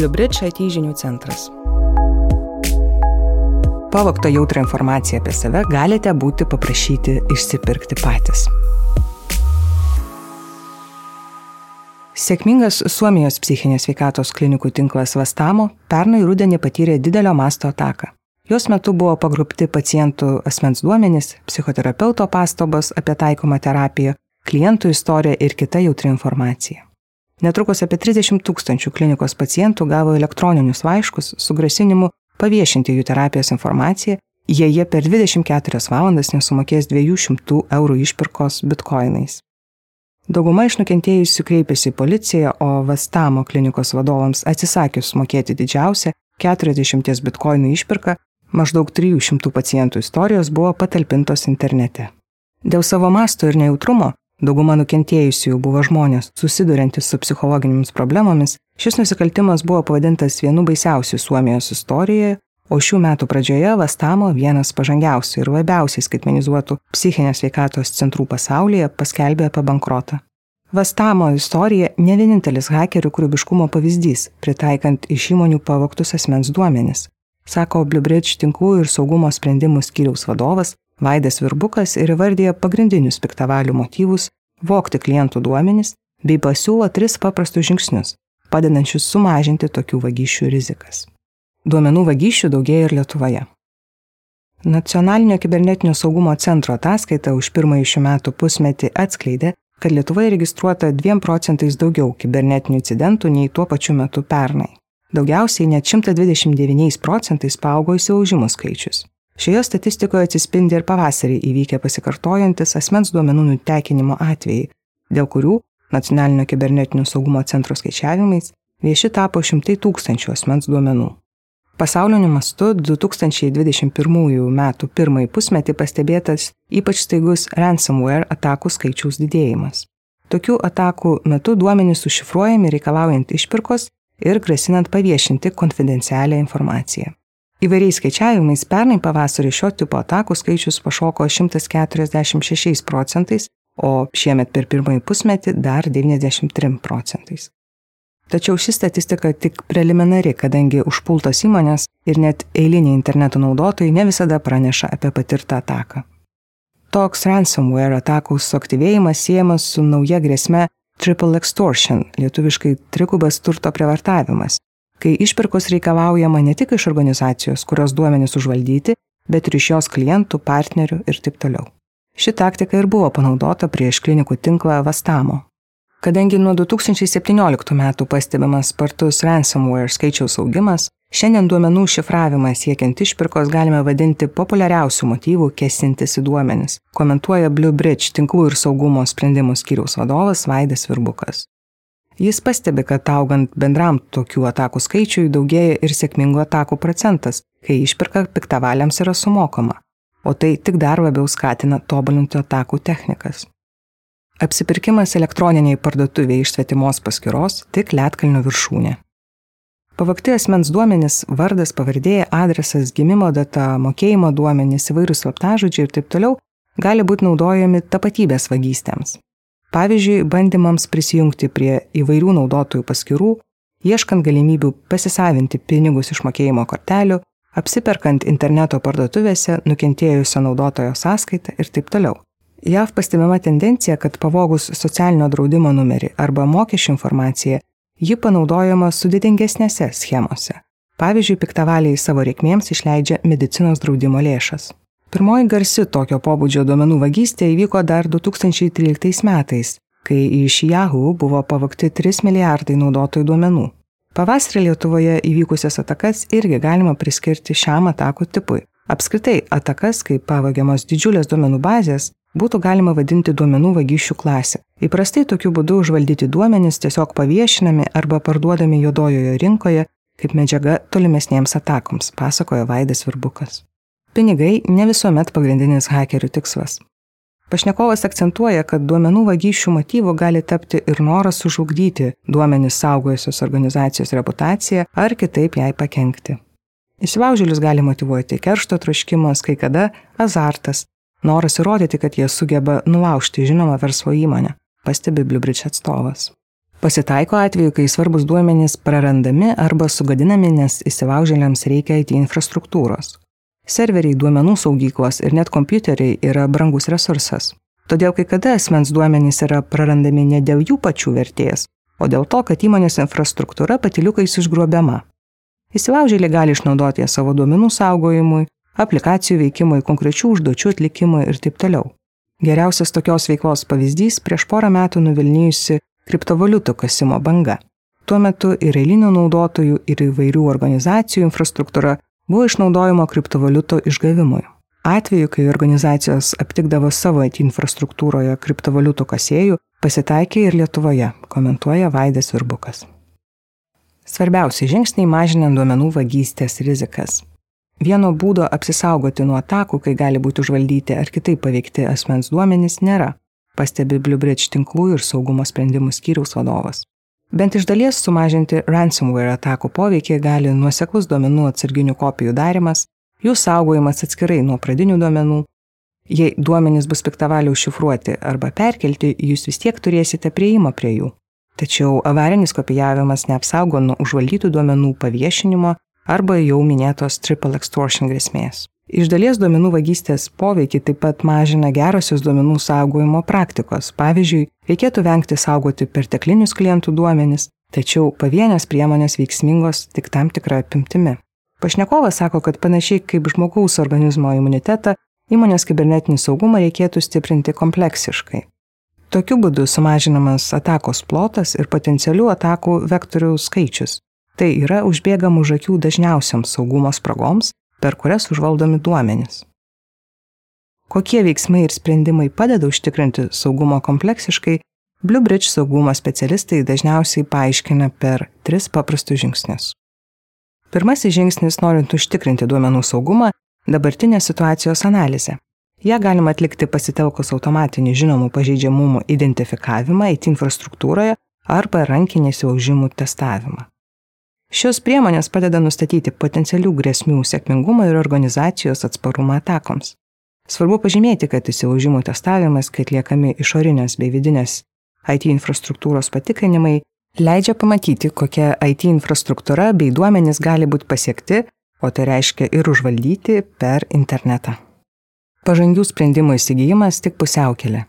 Bliubridge IT žinių centras. Pavogtą jautrą informaciją apie save galite būti paprašyti išsipirkti patys. Sėkmingas Suomijos psichinės sveikatos klinikų tinklas Vastamo pernai rudenį patyrė didelio masto ataką. Jos metu buvo pagrupti pacientų asmens duomenys, psichoterapeuto pastabos apie taikomą terapiją, klientų istorija ir kita jautri informacija. Netrukus apie 30 tūkstančių klinikos pacientų gavo elektroninius laiškus su grasinimu paviešinti jų terapijos informaciją, jei jie per 24 valandas nesumokės 200 eurų išpirkos bitkoinais. Dauguma iš nukentėjusių kreipėsi į policiją, o Vastamo klinikos vadovams atsisakius mokėti didžiausią 40 bitkoinų išpirką, maždaug 300 pacientų istorijos buvo patalpintos internete. Dėl savo masto ir nejautrumo Dauguma nukentėjusiųjų buvo žmonės, susiduriantys su psichologinėmis problemomis. Šis nusikaltimas buvo pavadintas vienu baisiausių Suomijos istorijoje, o šių metų pradžioje Vastamo, vienas pažangiausių ir labiausiai skaitmenizuotų psichinės veikatos centrų pasaulyje, paskelbė apie bankrotą. Vastamo istorija ne vienintelis hakerių kūrybiškumo pavyzdys, pritaikant iš įmonių pavoktus asmens duomenis, sako Bluebridge tinklų ir saugumo sprendimų skyriaus vadovas Vaidas Virbukas ir įvardyja pagrindinius piktavalių motyvus - vokti klientų duomenis bei pasiūlo tris paprastus žingsnius, padedančius sumažinti tokių vagysčių rizikas. Duomenų vagysčių daugėja ir Lietuvoje. Nacionalinio kibernetinio saugumo centro ataskaita už pirmąjį šių metų pusmetį atskleidė, kad Lietuvoje registruota 2 procentais daugiau kibernetinių incidentų nei tuo pačiu metu pernai. Daugiausiai net 129 procentais paaugo įsilaužimų skaičius. Šioje statistikoje atsispindi ir pavasarį įvykę pasikartojantis asmens duomenų nutekinimo atvejai, dėl kurių Nacionalinio kibernetinio saugumo centro skaičiavimais vieši tapo šimtai tūkstančių asmens duomenų. Pasauliniu mastu 2021 m. pirmąjį pusmetį pastebėtas ypač staigus ransomware atakų skaičiaus didėjimas. Tokių atakų metu duomenys užšifruojami reikalaujant išpirkos ir grasinant paviešinti konfidencialią informaciją. Įvairiais skaičiavimais pernai pavasarį šio tipo atakų skaičius pašoko 146 procentais, o šiemet per pirmąjį pusmetį dar 93 procentais. Tačiau ši statistika tik preliminari, kadangi užpultos įmonės ir net eiliniai interneto naudotojai ne visada praneša apie patirtą ataką. Toks ransomware atakų suaktyvėjimas siejamas su nauja grėsme triple extortion, lietuviškai trigubas turto prievartavimas, kai išpirkos reikalaujama ne tik iš organizacijos, kurios duomenys užvaldyti, bet ir iš jos klientų, partnerių ir taip toliau. Ši taktika ir buvo panaudota prieš klinikų tinklą Vastamo. Kadangi nuo 2017 metų pastebimas spartus ransomware skaičiaus augimas, šiandien duomenų šifravimą siekiant išpirkos galime vadinti populiariausių motyvų kesintis į duomenis, komentuoja Blue Bridge tinklų ir saugumo sprendimų skyriaus vadovas Vaidas Virbukas. Jis pastebi, kad augant bendram tokių atakų skaičiui daugėja ir sėkmingų atakų procentas, kai išpirka piktavaliams yra sumokama, o tai tik dar labiau skatina tobulinti atakų technikas. Apsipirkimas elektroniniai parduotuvėje iš svetimos paskiros tik Lietkalnio viršūnė. Pavakti asmens duomenys, vardas, pavardė, adresas, gimimo data, mokėjimo duomenys, įvairūs slaptažodžiai ir taip toliau gali būti naudojami tapatybės vagystėms. Pavyzdžiui, bandymams prisijungti prie įvairių naudotojų paskirų, ieškant galimybių pasisavinti pinigus iš mokėjimo kortelių, apsiperkant interneto parduotuvėse nukentėjusio naudotojo sąskaitą ir taip toliau. JAV pastebima tendencija, kad pavogus socialinio draudimo numerį arba mokesčių informaciją, ji panaudojama sudėtingesnėse schemose. Pavyzdžiui, piktavaliai savo reikmėms išleidžia medicinos draudimo lėšas. Pirmoji garsi tokio pobūdžio duomenų vagystė įvyko dar 2013 metais, kai iš Yahoo buvo pavogti 3 milijardai naudotojų duomenų. Pavasarį Lietuvoje įvykusias atakas irgi galima priskirti šiam atakų tipui. Apskritai, atakas, kai pavagiamos didžiulės duomenų bazės, būtų galima vadinti duomenų vagysčių klasę. Įprastai tokiu būdu užvaldyti duomenys tiesiog paviešinami arba parduodami juodojoje rinkoje kaip medžiaga tolimesniems atakoms, pasakojo Vaidas Virbukas. Pinigai ne visuomet pagrindinis hakerių tikslas. Pašnekovas akcentuoja, kad duomenų vagysčių motyvu gali tapti ir noras sužlugdyti duomenys saugojusios organizacijos reputaciją ar kitaip jai pakengti. Įsilaužėlius gali motivuoti keršto troškimas, kai kada azartas, noras įrodyti, kad jie sugeba nulaužti žinomą verslo įmonę, pastebi Bliubridge atstovas. Pasitaiko atveju, kai svarbus duomenys prarandami arba sugadinami, nes įsilaužėliams reikia IT infrastruktūros. Serveriai, duomenų saugyklos ir net kompiuteriai yra brangus resursas. Todėl kai kada asmens duomenys yra prarandami ne dėl jų pačių vertės, o dėl to, kad įmonės infrastruktūra patiliukais išgruobiama. Įsilaužėliai gali išnaudoti ją savo duomenų saugojimui, aplikacijų veikimui, konkrečių užduočių atlikimui ir taip toliau. Geriausias tokios veiklos pavyzdys prieš porą metų nuvilnijusi kriptovaliutų kasimo banga. Tuo metu ir eilinių naudotojų, ir įvairių organizacijų infrastruktūra buvo išnaudojama kriptovaliutų išgavimui. Atveju, kai organizacijos aptikdavo savo IT infrastruktūroje kriptovaliutų kasėjų, pasitaikė ir Lietuvoje, komentuoja Vaidas Virbukas. Svarbiausi žingsniai mažinant duomenų vagystės rizikas. Vieno būdo apsisaugoti nuo atakų, kai gali būti užvaldyti ar kitaip paveikti asmens duomenys, nėra pastebi BlueBridge tinklų ir saugumo sprendimų skyriaus vadovas. Bent iš dalies sumažinti ransomware atakų poveikį gali nuoseklus duomenų atsarginių kopijų darimas, jų saugojimas atskirai nuo pradinių duomenų. Jei duomenys bus piktavaliai užšifruoti arba perkelti, jūs vis tiek turėsite prieimą prie jų. Tačiau avarinis kopijavimas neapsaugo nuo užvaldytų duomenų paviešinimo arba jau minėtos triple extortion grėsmės. Iš dalies duomenų vagystės poveikį taip pat mažina gerosios duomenų saugojimo praktikos. Pavyzdžiui, reikėtų vengti saugoti perteklinius klientų duomenis, tačiau pavienės priemonės veiksmingos tik tam tikrą apimtimi. Pašnekovas sako, kad panašiai kaip žmogaus organizmo imunitetą, įmonės kibernetinį saugumą reikėtų stiprinti kompleksiškai. Tokiu būdu sumažinamas atakos plotas ir potencialių atakų vektorių skaičius. Tai yra užbėgam už akių dažniausiams saugumo spragoms per kurias užvaldomi duomenys. Kokie veiksmai ir sprendimai padeda užtikrinti saugumo kompleksiškai, BlueBridge saugumo specialistai dažniausiai paaiškina per tris paprastus žingsnius. Pirmasis žingsnis, norint užtikrinti duomenų saugumą, dabartinės situacijos analizė. Ja galima atlikti pasitelkus automatinį žinomų pažeidžiamumų identifikavimą IT infrastruktūroje arba rankinį įsilaužimų testavimą. Šios priemonės padeda nustatyti potencialių grėsmių sėkmingumą ir organizacijos atsparumą atakoms. Svarbu pažymėti, kad įsilaužimų testavimas, kai atliekami išorinės bei vidinės IT infrastruktūros patikrinimai, leidžia pamatyti, kokia IT infrastruktūra bei duomenys gali būti pasiekti, o tai reiškia ir užvaldyti per internetą. Pažangių sprendimų įsigijimas tik pusiaukelė.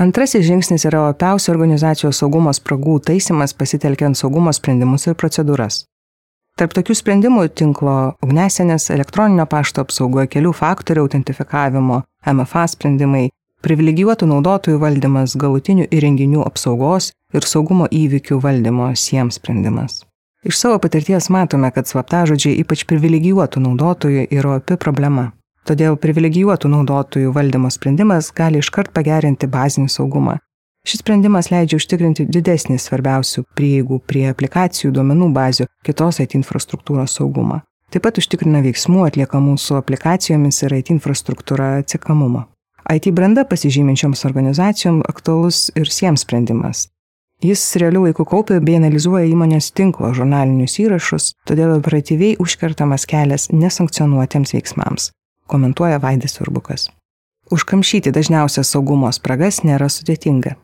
Antrasis žingsnis yra opiausių organizacijos saugumo spragų taisimas pasitelkiant saugumo sprendimus ir procedūras. Tarp tokių sprendimų tinklo ugnesenės, elektroninio pašto apsauga, kelių faktorių autentifikavimo, MFA sprendimai, privilegijuotų naudotojų valdymas, galutinių įrenginių apsaugos ir saugumo įvykių valdymo siems sprendimas. Iš savo patirties matome, kad slaptažodžiai ypač privilegijuotų naudotojų yra opi problema. Todėl privilegijuotų naudotojų valdymo sprendimas gali iškart pagerinti bazinį saugumą. Šis sprendimas leidžia užtikrinti didesnį svarbiausių prieigų prie aplikacijų duomenų bazių kitos IT infrastruktūros saugumą. Taip pat užtikrina veiksmų atliekamų su aplikacijomis ir IT infrastruktūra atsikamumą. IT branda pasižyminčioms organizacijom aktualus ir siems sprendimas. Jis realių laikų kaupia bei analizuoja įmonės tinklo žurnalinius įrašus, todėl operatyviai užkertamas kelias nesankcionuotiems veiksmams komentuoja Vaidis Urbukas. Užkamšyti dažniausias saugumo spragas nėra sudėtinga.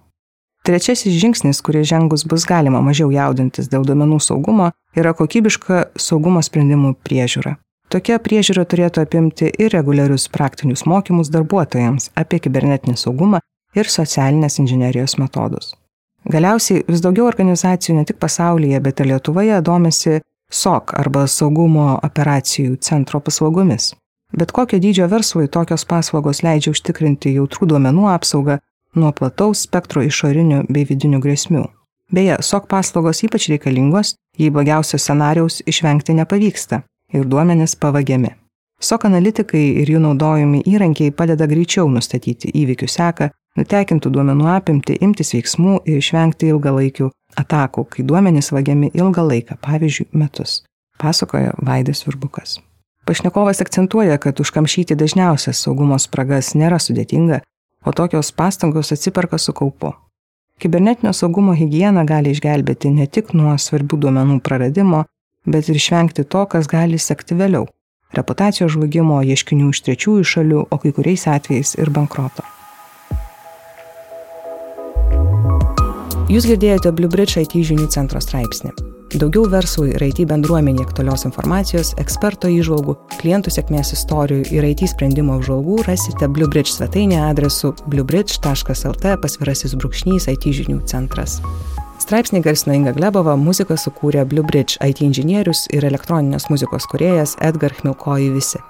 Trečiasis žingsnis, kurį žengus bus galima mažiau jaudintis dėl duomenų saugumo, yra kokybiška saugumo sprendimų priežiūra. Tokia priežiūra turėtų apimti ir reguliarius praktinius mokymus darbuotojams apie kibernetinį saugumą ir socialinės inžinerijos metodus. Galiausiai vis daugiau organizacijų ne tik pasaulyje, bet ir Lietuvoje domisi SOC arba saugumo operacijų centro paslaugomis. Bet kokio dydžio verslui tokios paslaugos leidžia užtikrinti jautrų duomenų apsaugą nuo plataus spektro išorinių bei vidinių grėsmių. Beje, SOC paslaugos ypač reikalingos, jei blogiausio scenarijaus išvengti nepavyksta ir duomenys pavagiami. SOC analitikai ir jų naudojami įrankiai padeda greičiau nustatyti įvykių seką, nutekintų duomenų apimti, imtis veiksmų ir išvengti ilgalaikių atakų, kai duomenys vagiami ilgą laiką, pavyzdžiui, metus, pasakoja Vaidas Virbukas. Pašnekovas akcentuoja, kad užkamšyti dažniausias saugumo spragas nėra sudėtinga, o tokios pastangos atsiperka su kaupu. Kibernetinio saugumo higiena gali išgelbėti ne tik nuo svarbių duomenų praradimo, bet ir išvengti to, kas gali sekti vėliau - reputacijos žlugimo, ieškinių iš trečiųjų šalių, o kai kuriais atvejais ir bankroto. Jūs girdėjote Bluebridge IT žinių centro straipsnį. Daugiau verslui ir IT bendruomenė aktualios informacijos, eksperto įžvalgų, klientų sėkmės istorijų ir IT sprendimo apžvalgų rasite Bluebridge svetainėje adresu bluebridge.lt pasvirasis brūkšnys IT žinių centras. Straipsnį garsino Inga Glebova, muziką sukūrė Bluebridge IT inžinierius ir elektroninės muzikos kuriejas Edgar Chmilkoji visi.